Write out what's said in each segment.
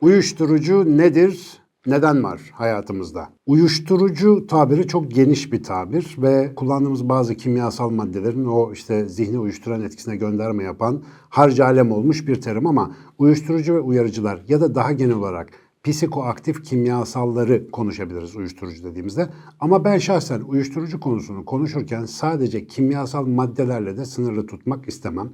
Uyuşturucu nedir? Neden var hayatımızda? Uyuşturucu tabiri çok geniş bir tabir ve kullandığımız bazı kimyasal maddelerin o işte zihni uyuşturan etkisine gönderme yapan harca alem olmuş bir terim ama uyuşturucu ve uyarıcılar ya da daha genel olarak psikoaktif kimyasalları konuşabiliriz uyuşturucu dediğimizde. Ama ben şahsen uyuşturucu konusunu konuşurken sadece kimyasal maddelerle de sınırlı tutmak istemem.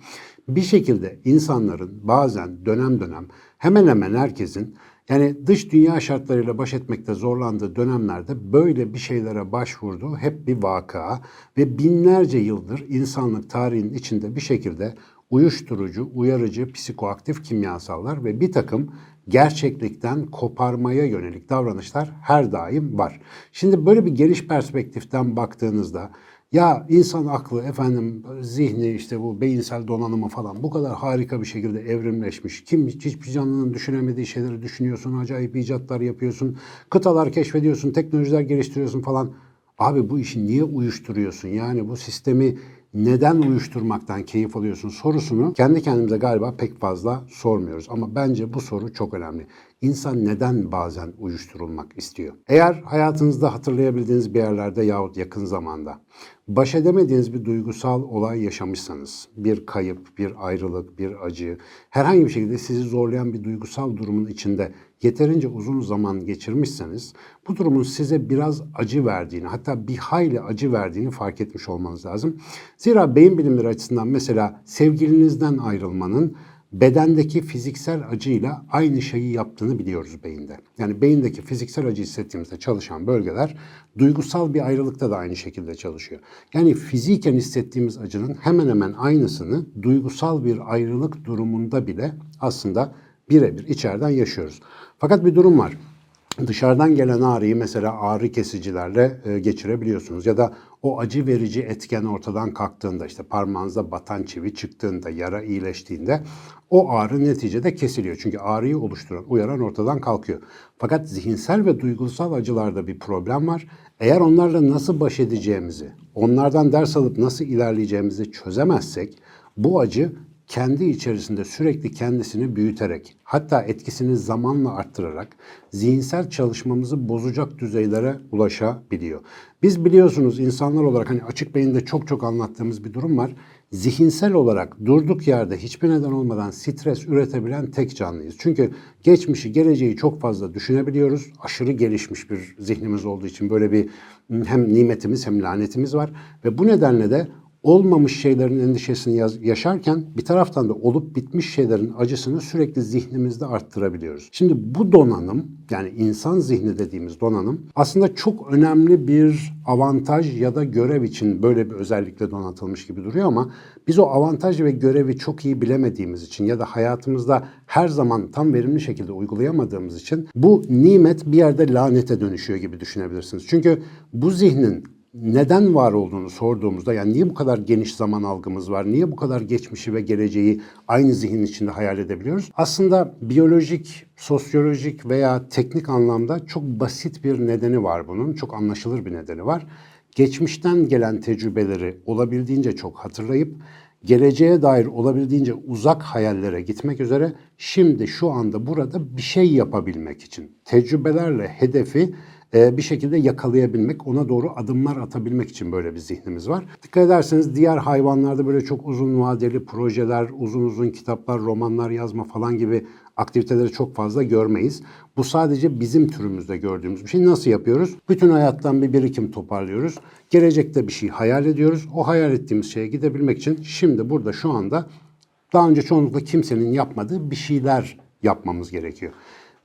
Bir şekilde insanların bazen dönem dönem hemen hemen herkesin yani dış dünya şartlarıyla baş etmekte zorlandığı dönemlerde böyle bir şeylere başvurduğu hep bir vaka ve binlerce yıldır insanlık tarihinin içinde bir şekilde uyuşturucu, uyarıcı, psikoaktif kimyasallar ve bir takım gerçeklikten koparmaya yönelik davranışlar her daim var. Şimdi böyle bir geniş perspektiften baktığınızda ya insan aklı efendim zihni işte bu beyinsel donanımı falan bu kadar harika bir şekilde evrimleşmiş. Kim hiçbir canlının düşünemediği şeyleri düşünüyorsun, acayip icatlar yapıyorsun, kıtalar keşfediyorsun, teknolojiler geliştiriyorsun falan. Abi bu işi niye uyuşturuyorsun? Yani bu sistemi neden uyuşturmaktan keyif alıyorsun sorusunu kendi kendimize galiba pek fazla sormuyoruz. Ama bence bu soru çok önemli. İnsan neden bazen uyuşturulmak istiyor? Eğer hayatınızda hatırlayabildiğiniz bir yerlerde yahut yakın zamanda baş edemediğiniz bir duygusal olay yaşamışsanız, bir kayıp, bir ayrılık, bir acı, herhangi bir şekilde sizi zorlayan bir duygusal durumun içinde yeterince uzun zaman geçirmişseniz bu durumun size biraz acı verdiğini hatta bir hayli acı verdiğini fark etmiş olmanız lazım. Zira beyin bilimleri açısından mesela sevgilinizden ayrılmanın bedendeki fiziksel acıyla aynı şeyi yaptığını biliyoruz beyinde. Yani beyindeki fiziksel acı hissettiğimizde çalışan bölgeler duygusal bir ayrılıkta da aynı şekilde çalışıyor. Yani fiziken hissettiğimiz acının hemen hemen aynısını duygusal bir ayrılık durumunda bile aslında birebir içeriden yaşıyoruz. Fakat bir durum var. Dışarıdan gelen ağrıyı mesela ağrı kesicilerle e, geçirebiliyorsunuz ya da o acı verici etken ortadan kalktığında işte parmağınıza batan çivi çıktığında, yara iyileştiğinde o ağrı neticede kesiliyor. Çünkü ağrıyı oluşturan, uyaran ortadan kalkıyor. Fakat zihinsel ve duygusal acılarda bir problem var. Eğer onlarla nasıl baş edeceğimizi, onlardan ders alıp nasıl ilerleyeceğimizi çözemezsek bu acı kendi içerisinde sürekli kendisini büyüterek hatta etkisini zamanla arttırarak zihinsel çalışmamızı bozacak düzeylere ulaşabiliyor. Biz biliyorsunuz insanlar olarak hani açık beyinde çok çok anlattığımız bir durum var. Zihinsel olarak durduk yerde hiçbir neden olmadan stres üretebilen tek canlıyız. Çünkü geçmişi, geleceği çok fazla düşünebiliyoruz. Aşırı gelişmiş bir zihnimiz olduğu için böyle bir hem nimetimiz hem lanetimiz var ve bu nedenle de olmamış şeylerin endişesini yaşarken bir taraftan da olup bitmiş şeylerin acısını sürekli zihnimizde arttırabiliyoruz. Şimdi bu donanım yani insan zihni dediğimiz donanım aslında çok önemli bir avantaj ya da görev için böyle bir özellikle donatılmış gibi duruyor ama biz o avantaj ve görevi çok iyi bilemediğimiz için ya da hayatımızda her zaman tam verimli şekilde uygulayamadığımız için bu nimet bir yerde lanete dönüşüyor gibi düşünebilirsiniz. Çünkü bu zihnin neden var olduğunu sorduğumuzda yani niye bu kadar geniş zaman algımız var? Niye bu kadar geçmişi ve geleceği aynı zihin içinde hayal edebiliyoruz? Aslında biyolojik, sosyolojik veya teknik anlamda çok basit bir nedeni var bunun. Çok anlaşılır bir nedeni var. Geçmişten gelen tecrübeleri olabildiğince çok hatırlayıp geleceğe dair olabildiğince uzak hayallere gitmek üzere şimdi şu anda burada bir şey yapabilmek için tecrübelerle hedefi bir şekilde yakalayabilmek, ona doğru adımlar atabilmek için böyle bir zihnimiz var. Dikkat ederseniz diğer hayvanlarda böyle çok uzun vadeli projeler, uzun uzun kitaplar, romanlar yazma falan gibi aktiviteleri çok fazla görmeyiz. Bu sadece bizim türümüzde gördüğümüz bir şey. Nasıl yapıyoruz? Bütün hayattan bir birikim toparlıyoruz. Gelecekte bir şey hayal ediyoruz. O hayal ettiğimiz şeye gidebilmek için şimdi burada şu anda daha önce çoğunlukla kimsenin yapmadığı bir şeyler yapmamız gerekiyor.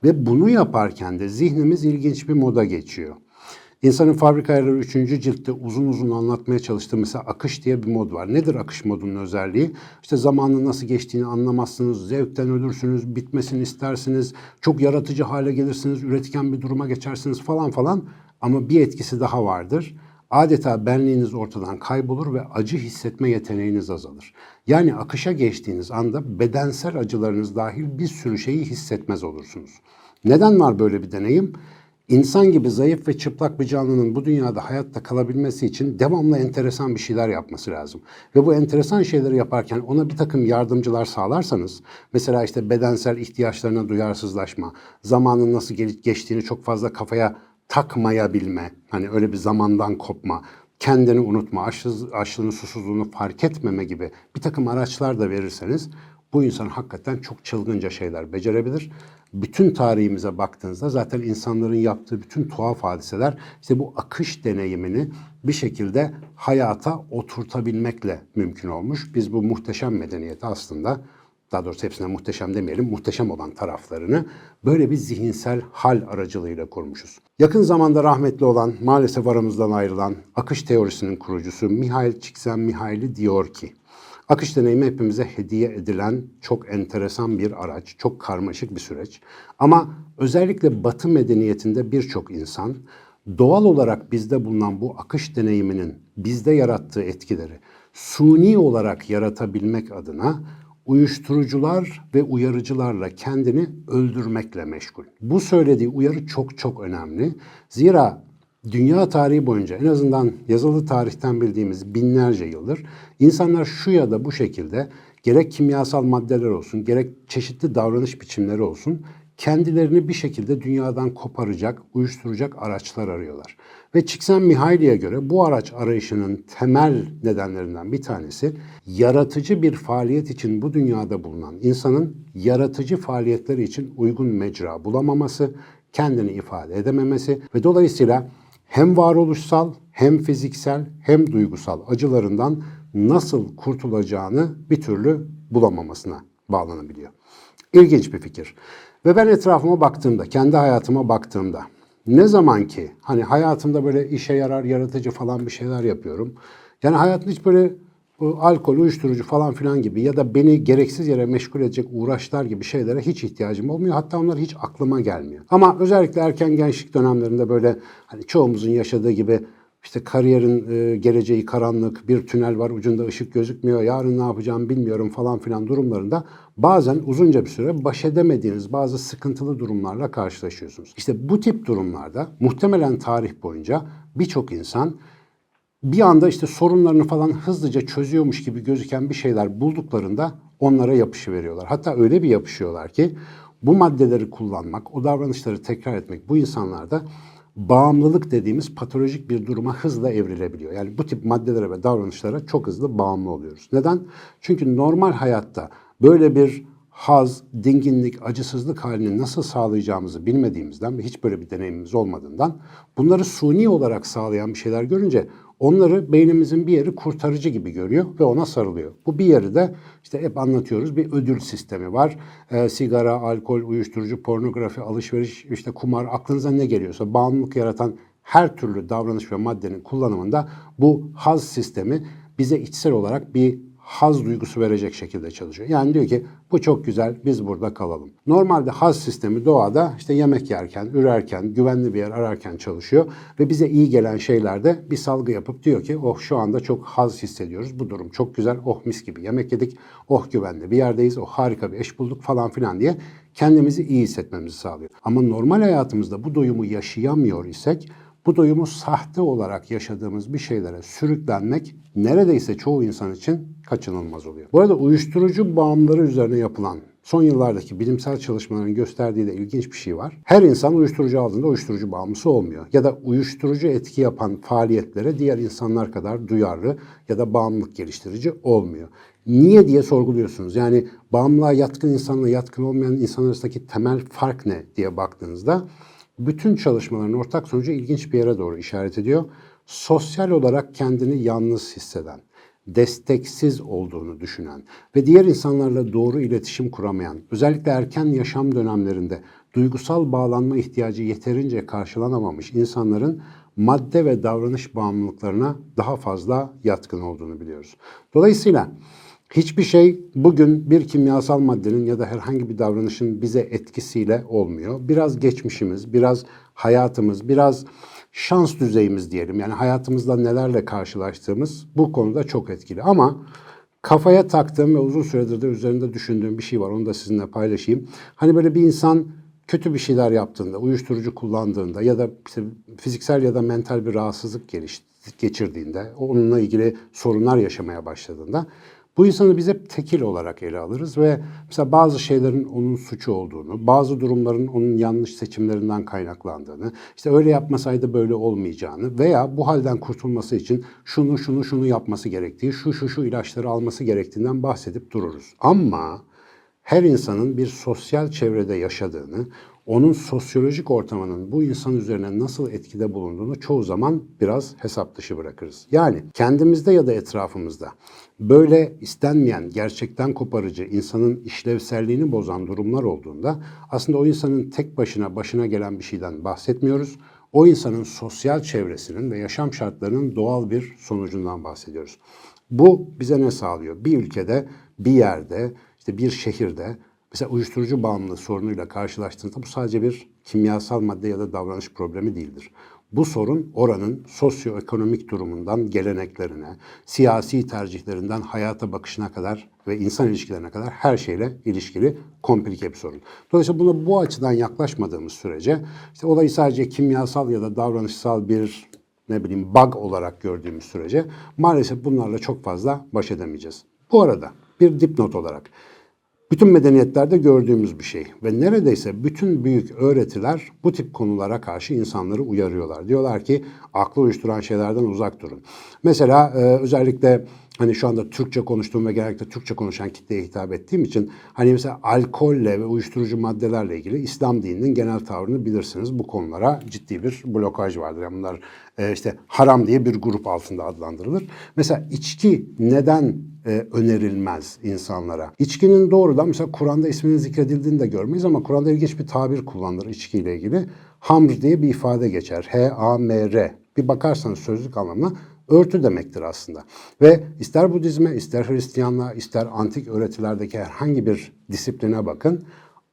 Ve bunu yaparken de zihnimiz ilginç bir moda geçiyor. İnsanın Fabrika Ayarları 3. ciltte uzun uzun anlatmaya çalıştığı mesela akış diye bir mod var. Nedir akış modunun özelliği? İşte zamanın nasıl geçtiğini anlamazsınız, zevkten ölürsünüz, bitmesini istersiniz, çok yaratıcı hale gelirsiniz, üretken bir duruma geçersiniz falan falan. Ama bir etkisi daha vardır. Adeta benliğiniz ortadan kaybolur ve acı hissetme yeteneğiniz azalır. Yani akışa geçtiğiniz anda bedensel acılarınız dahil bir sürü şeyi hissetmez olursunuz. Neden var böyle bir deneyim? İnsan gibi zayıf ve çıplak bir canlının bu dünyada hayatta kalabilmesi için devamlı enteresan bir şeyler yapması lazım. Ve bu enteresan şeyleri yaparken ona bir takım yardımcılar sağlarsanız, mesela işte bedensel ihtiyaçlarına duyarsızlaşma, zamanın nasıl geçtiğini çok fazla kafaya takmayabilme, hani öyle bir zamandan kopma, kendini unutma, açlı, açlığını, susuzluğunu fark etmeme gibi bir takım araçlar da verirseniz bu insan hakikaten çok çılgınca şeyler becerebilir. Bütün tarihimize baktığınızda zaten insanların yaptığı bütün tuhaf hadiseler işte bu akış deneyimini bir şekilde hayata oturtabilmekle mümkün olmuş. Biz bu muhteşem medeniyeti aslında daha doğrusu hepsine muhteşem demeyelim, muhteşem olan taraflarını böyle bir zihinsel hal aracılığıyla kurmuşuz. Yakın zamanda rahmetli olan, maalesef aramızdan ayrılan akış teorisinin kurucusu Mihail Csikszentmihalyi diyor ki, Akış deneyimi hepimize hediye edilen çok enteresan bir araç, çok karmaşık bir süreç. Ama özellikle Batı medeniyetinde birçok insan doğal olarak bizde bulunan bu akış deneyiminin bizde yarattığı etkileri suni olarak yaratabilmek adına uyuşturucular ve uyarıcılarla kendini öldürmekle meşgul. Bu söylediği uyarı çok çok önemli. Zira dünya tarihi boyunca en azından yazılı tarihten bildiğimiz binlerce yıldır insanlar şu ya da bu şekilde gerek kimyasal maddeler olsun, gerek çeşitli davranış biçimleri olsun kendilerini bir şekilde dünyadan koparacak, uyuşturacak araçlar arıyorlar. Ve Csikszentmihalyi'ye göre bu araç arayışının temel nedenlerinden bir tanesi yaratıcı bir faaliyet için bu dünyada bulunan insanın yaratıcı faaliyetleri için uygun mecra bulamaması, kendini ifade edememesi ve dolayısıyla hem varoluşsal hem fiziksel hem duygusal acılarından nasıl kurtulacağını bir türlü bulamamasına bağlanabiliyor. İlginç bir fikir. Ve ben etrafıma baktığımda, kendi hayatıma baktığımda ne zaman ki hani hayatımda böyle işe yarar, yaratıcı falan bir şeyler yapıyorum. Yani hayatımda hiç böyle bu alkol, uyuşturucu falan filan gibi ya da beni gereksiz yere meşgul edecek uğraşlar gibi şeylere hiç ihtiyacım olmuyor. Hatta onlar hiç aklıma gelmiyor. Ama özellikle erken gençlik dönemlerinde böyle hani çoğumuzun yaşadığı gibi işte kariyerin e, geleceği karanlık, bir tünel var ucunda ışık gözükmüyor, yarın ne yapacağımı bilmiyorum falan filan durumlarında bazen uzunca bir süre baş edemediğiniz bazı sıkıntılı durumlarla karşılaşıyorsunuz. İşte bu tip durumlarda muhtemelen tarih boyunca birçok insan bir anda işte sorunlarını falan hızlıca çözüyormuş gibi gözüken bir şeyler bulduklarında onlara yapışı veriyorlar. Hatta öyle bir yapışıyorlar ki bu maddeleri kullanmak, o davranışları tekrar etmek bu insanlarda bağımlılık dediğimiz patolojik bir duruma hızla evrilebiliyor. Yani bu tip maddelere ve davranışlara çok hızlı bağımlı oluyoruz. Neden? Çünkü normal hayatta böyle bir haz, dinginlik, acısızlık halini nasıl sağlayacağımızı bilmediğimizden ve hiç böyle bir deneyimimiz olmadığından bunları suni olarak sağlayan bir şeyler görünce onları beynimizin bir yeri kurtarıcı gibi görüyor ve ona sarılıyor. Bu bir yeri de işte hep anlatıyoruz bir ödül sistemi var. E, sigara, alkol, uyuşturucu, pornografi, alışveriş, işte kumar aklınıza ne geliyorsa bağımlılık yaratan her türlü davranış ve maddenin kullanımında bu haz sistemi bize içsel olarak bir haz duygusu verecek şekilde çalışıyor. Yani diyor ki bu çok güzel biz burada kalalım. Normalde haz sistemi doğada işte yemek yerken, ürerken, güvenli bir yer ararken çalışıyor ve bize iyi gelen şeylerde bir salgı yapıp diyor ki oh şu anda çok haz hissediyoruz. Bu durum çok güzel. Oh mis gibi yemek yedik. Oh güvenli bir yerdeyiz. Oh harika bir eş bulduk falan filan diye kendimizi iyi hissetmemizi sağlıyor. Ama normal hayatımızda bu doyumu yaşayamıyor isek bu doyumu sahte olarak yaşadığımız bir şeylere sürüklenmek neredeyse çoğu insan için kaçınılmaz oluyor. Bu arada uyuşturucu bağımlıları üzerine yapılan son yıllardaki bilimsel çalışmaların gösterdiği de ilginç bir şey var. Her insan uyuşturucu aldığında uyuşturucu bağımlısı olmuyor. Ya da uyuşturucu etki yapan faaliyetlere diğer insanlar kadar duyarlı ya da bağımlılık geliştirici olmuyor. Niye diye sorguluyorsunuz. Yani bağımlılığa yatkın insanla yatkın olmayan insan arasındaki temel fark ne diye baktığınızda bütün çalışmaların ortak sonucu ilginç bir yere doğru işaret ediyor. Sosyal olarak kendini yalnız hisseden, desteksiz olduğunu düşünen ve diğer insanlarla doğru iletişim kuramayan, özellikle erken yaşam dönemlerinde duygusal bağlanma ihtiyacı yeterince karşılanamamış insanların madde ve davranış bağımlılıklarına daha fazla yatkın olduğunu biliyoruz. Dolayısıyla Hiçbir şey bugün bir kimyasal maddenin ya da herhangi bir davranışın bize etkisiyle olmuyor. Biraz geçmişimiz, biraz hayatımız, biraz şans düzeyimiz diyelim. Yani hayatımızda nelerle karşılaştığımız bu konuda çok etkili. Ama kafaya taktığım ve uzun süredir de üzerinde düşündüğüm bir şey var. Onu da sizinle paylaşayım. Hani böyle bir insan kötü bir şeyler yaptığında, uyuşturucu kullandığında ya da işte fiziksel ya da mental bir rahatsızlık geliş, geçirdiğinde, onunla ilgili sorunlar yaşamaya başladığında bu insanı biz hep tekil olarak ele alırız ve mesela bazı şeylerin onun suçu olduğunu, bazı durumların onun yanlış seçimlerinden kaynaklandığını, işte öyle yapmasaydı böyle olmayacağını veya bu halden kurtulması için şunu şunu şunu yapması gerektiği, şu şu şu ilaçları alması gerektiğinden bahsedip dururuz. Ama her insanın bir sosyal çevrede yaşadığını, onun sosyolojik ortamının bu insan üzerine nasıl etkide bulunduğunu çoğu zaman biraz hesap dışı bırakırız. Yani kendimizde ya da etrafımızda böyle istenmeyen, gerçekten koparıcı, insanın işlevselliğini bozan durumlar olduğunda aslında o insanın tek başına başına gelen bir şeyden bahsetmiyoruz. O insanın sosyal çevresinin ve yaşam şartlarının doğal bir sonucundan bahsediyoruz. Bu bize ne sağlıyor? Bir ülkede, bir yerde, işte bir şehirde mesela uyuşturucu bağımlılığı sorunuyla karşılaştığınızda bu sadece bir kimyasal madde ya da davranış problemi değildir. Bu sorun oranın sosyoekonomik durumundan geleneklerine, siyasi tercihlerinden hayata bakışına kadar ve insan ilişkilerine kadar her şeyle ilişkili komplike bir sorun. Dolayısıyla buna bu açıdan yaklaşmadığımız sürece işte olayı sadece kimyasal ya da davranışsal bir ne bileyim bug olarak gördüğümüz sürece maalesef bunlarla çok fazla baş edemeyeceğiz. Bu arada bir dipnot olarak bütün medeniyetlerde gördüğümüz bir şey ve neredeyse bütün büyük öğretiler bu tip konulara karşı insanları uyarıyorlar. Diyorlar ki aklı uyuşturan şeylerden uzak durun. Mesela e, özellikle hani şu anda Türkçe konuştuğum ve genellikle Türkçe konuşan kitleye hitap ettiğim için hani mesela alkolle ve uyuşturucu maddelerle ilgili İslam dininin genel tavrını bilirsiniz. Bu konulara ciddi bir blokaj vardır. Yani bunlar e, işte haram diye bir grup altında adlandırılır. Mesela içki neden e, önerilmez insanlara? İçkinin doğrudan mesela Kur'an'da isminin zikredildiğini de görmeyiz ama Kur'an'da ilginç bir tabir kullanılır içkiyle ilgili. Hamr diye bir ifade geçer. H-A-M-R. Bir bakarsanız sözlük anlamına örtü demektir aslında. Ve ister Budizme, ister Hristiyanlığa, ister antik öğretilerdeki herhangi bir disipline bakın.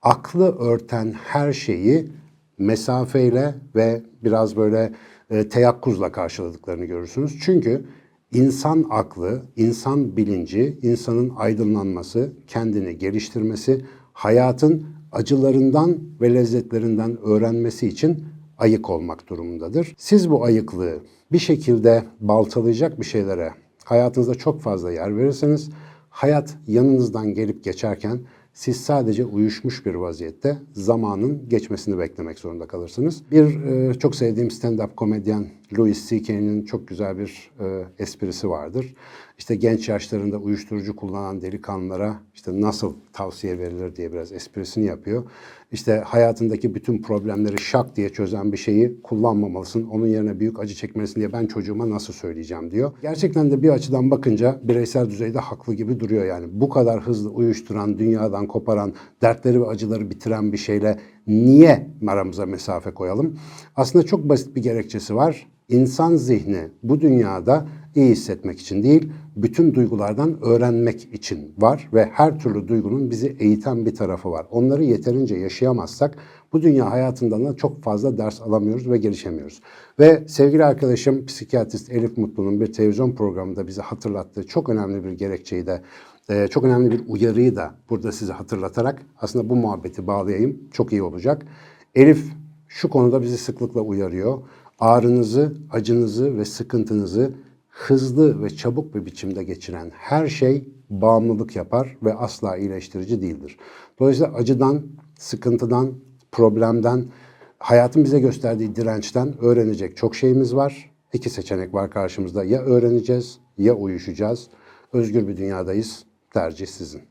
Aklı örten her şeyi mesafeyle ve biraz böyle e, teyakkuzla karşıladıklarını görürsünüz. Çünkü insan aklı, insan bilinci, insanın aydınlanması, kendini geliştirmesi, hayatın acılarından ve lezzetlerinden öğrenmesi için ayık olmak durumundadır. Siz bu ayıklığı bir şekilde baltalayacak bir şeylere hayatınızda çok fazla yer verirseniz hayat yanınızdan gelip geçerken siz sadece uyuşmuş bir vaziyette zamanın geçmesini beklemek zorunda kalırsınız. Bir e, çok sevdiğim stand-up komedyen Louis C.K.'nin çok güzel bir e, esprisi vardır. İşte genç yaşlarında uyuşturucu kullanan delikanlılara işte nasıl tavsiye verilir diye biraz esprisini yapıyor. İşte hayatındaki bütün problemleri şak diye çözen bir şeyi kullanmamalısın. Onun yerine büyük acı çekmelisin diye ben çocuğuma nasıl söyleyeceğim diyor. Gerçekten de bir açıdan bakınca bireysel düzeyde haklı gibi duruyor yani. Bu kadar hızlı uyuşturan, dünyadan koparan, dertleri ve acıları bitiren bir şeyle niye aramıza mesafe koyalım? Aslında çok basit bir gerekçesi var. İnsan zihni bu dünyada iyi hissetmek için değil, bütün duygulardan öğrenmek için var ve her türlü duygunun bizi eğiten bir tarafı var. Onları yeterince yaşayamazsak bu dünya hayatından da çok fazla ders alamıyoruz ve gelişemiyoruz. Ve sevgili arkadaşım psikiyatrist Elif Mutlu'nun bir televizyon programında bize hatırlattığı çok önemli bir gerekçeyi de e, çok önemli bir uyarıyı da burada size hatırlatarak aslında bu muhabbeti bağlayayım. Çok iyi olacak. Elif şu konuda bizi sıklıkla uyarıyor. Ağrınızı, acınızı ve sıkıntınızı hızlı ve çabuk bir biçimde geçiren her şey bağımlılık yapar ve asla iyileştirici değildir. Dolayısıyla acıdan, sıkıntıdan, problemden, hayatın bize gösterdiği dirençten öğrenecek çok şeyimiz var. İki seçenek var karşımızda. Ya öğreneceğiz ya uyuşacağız. Özgür bir dünyadayız. Tercih sizin.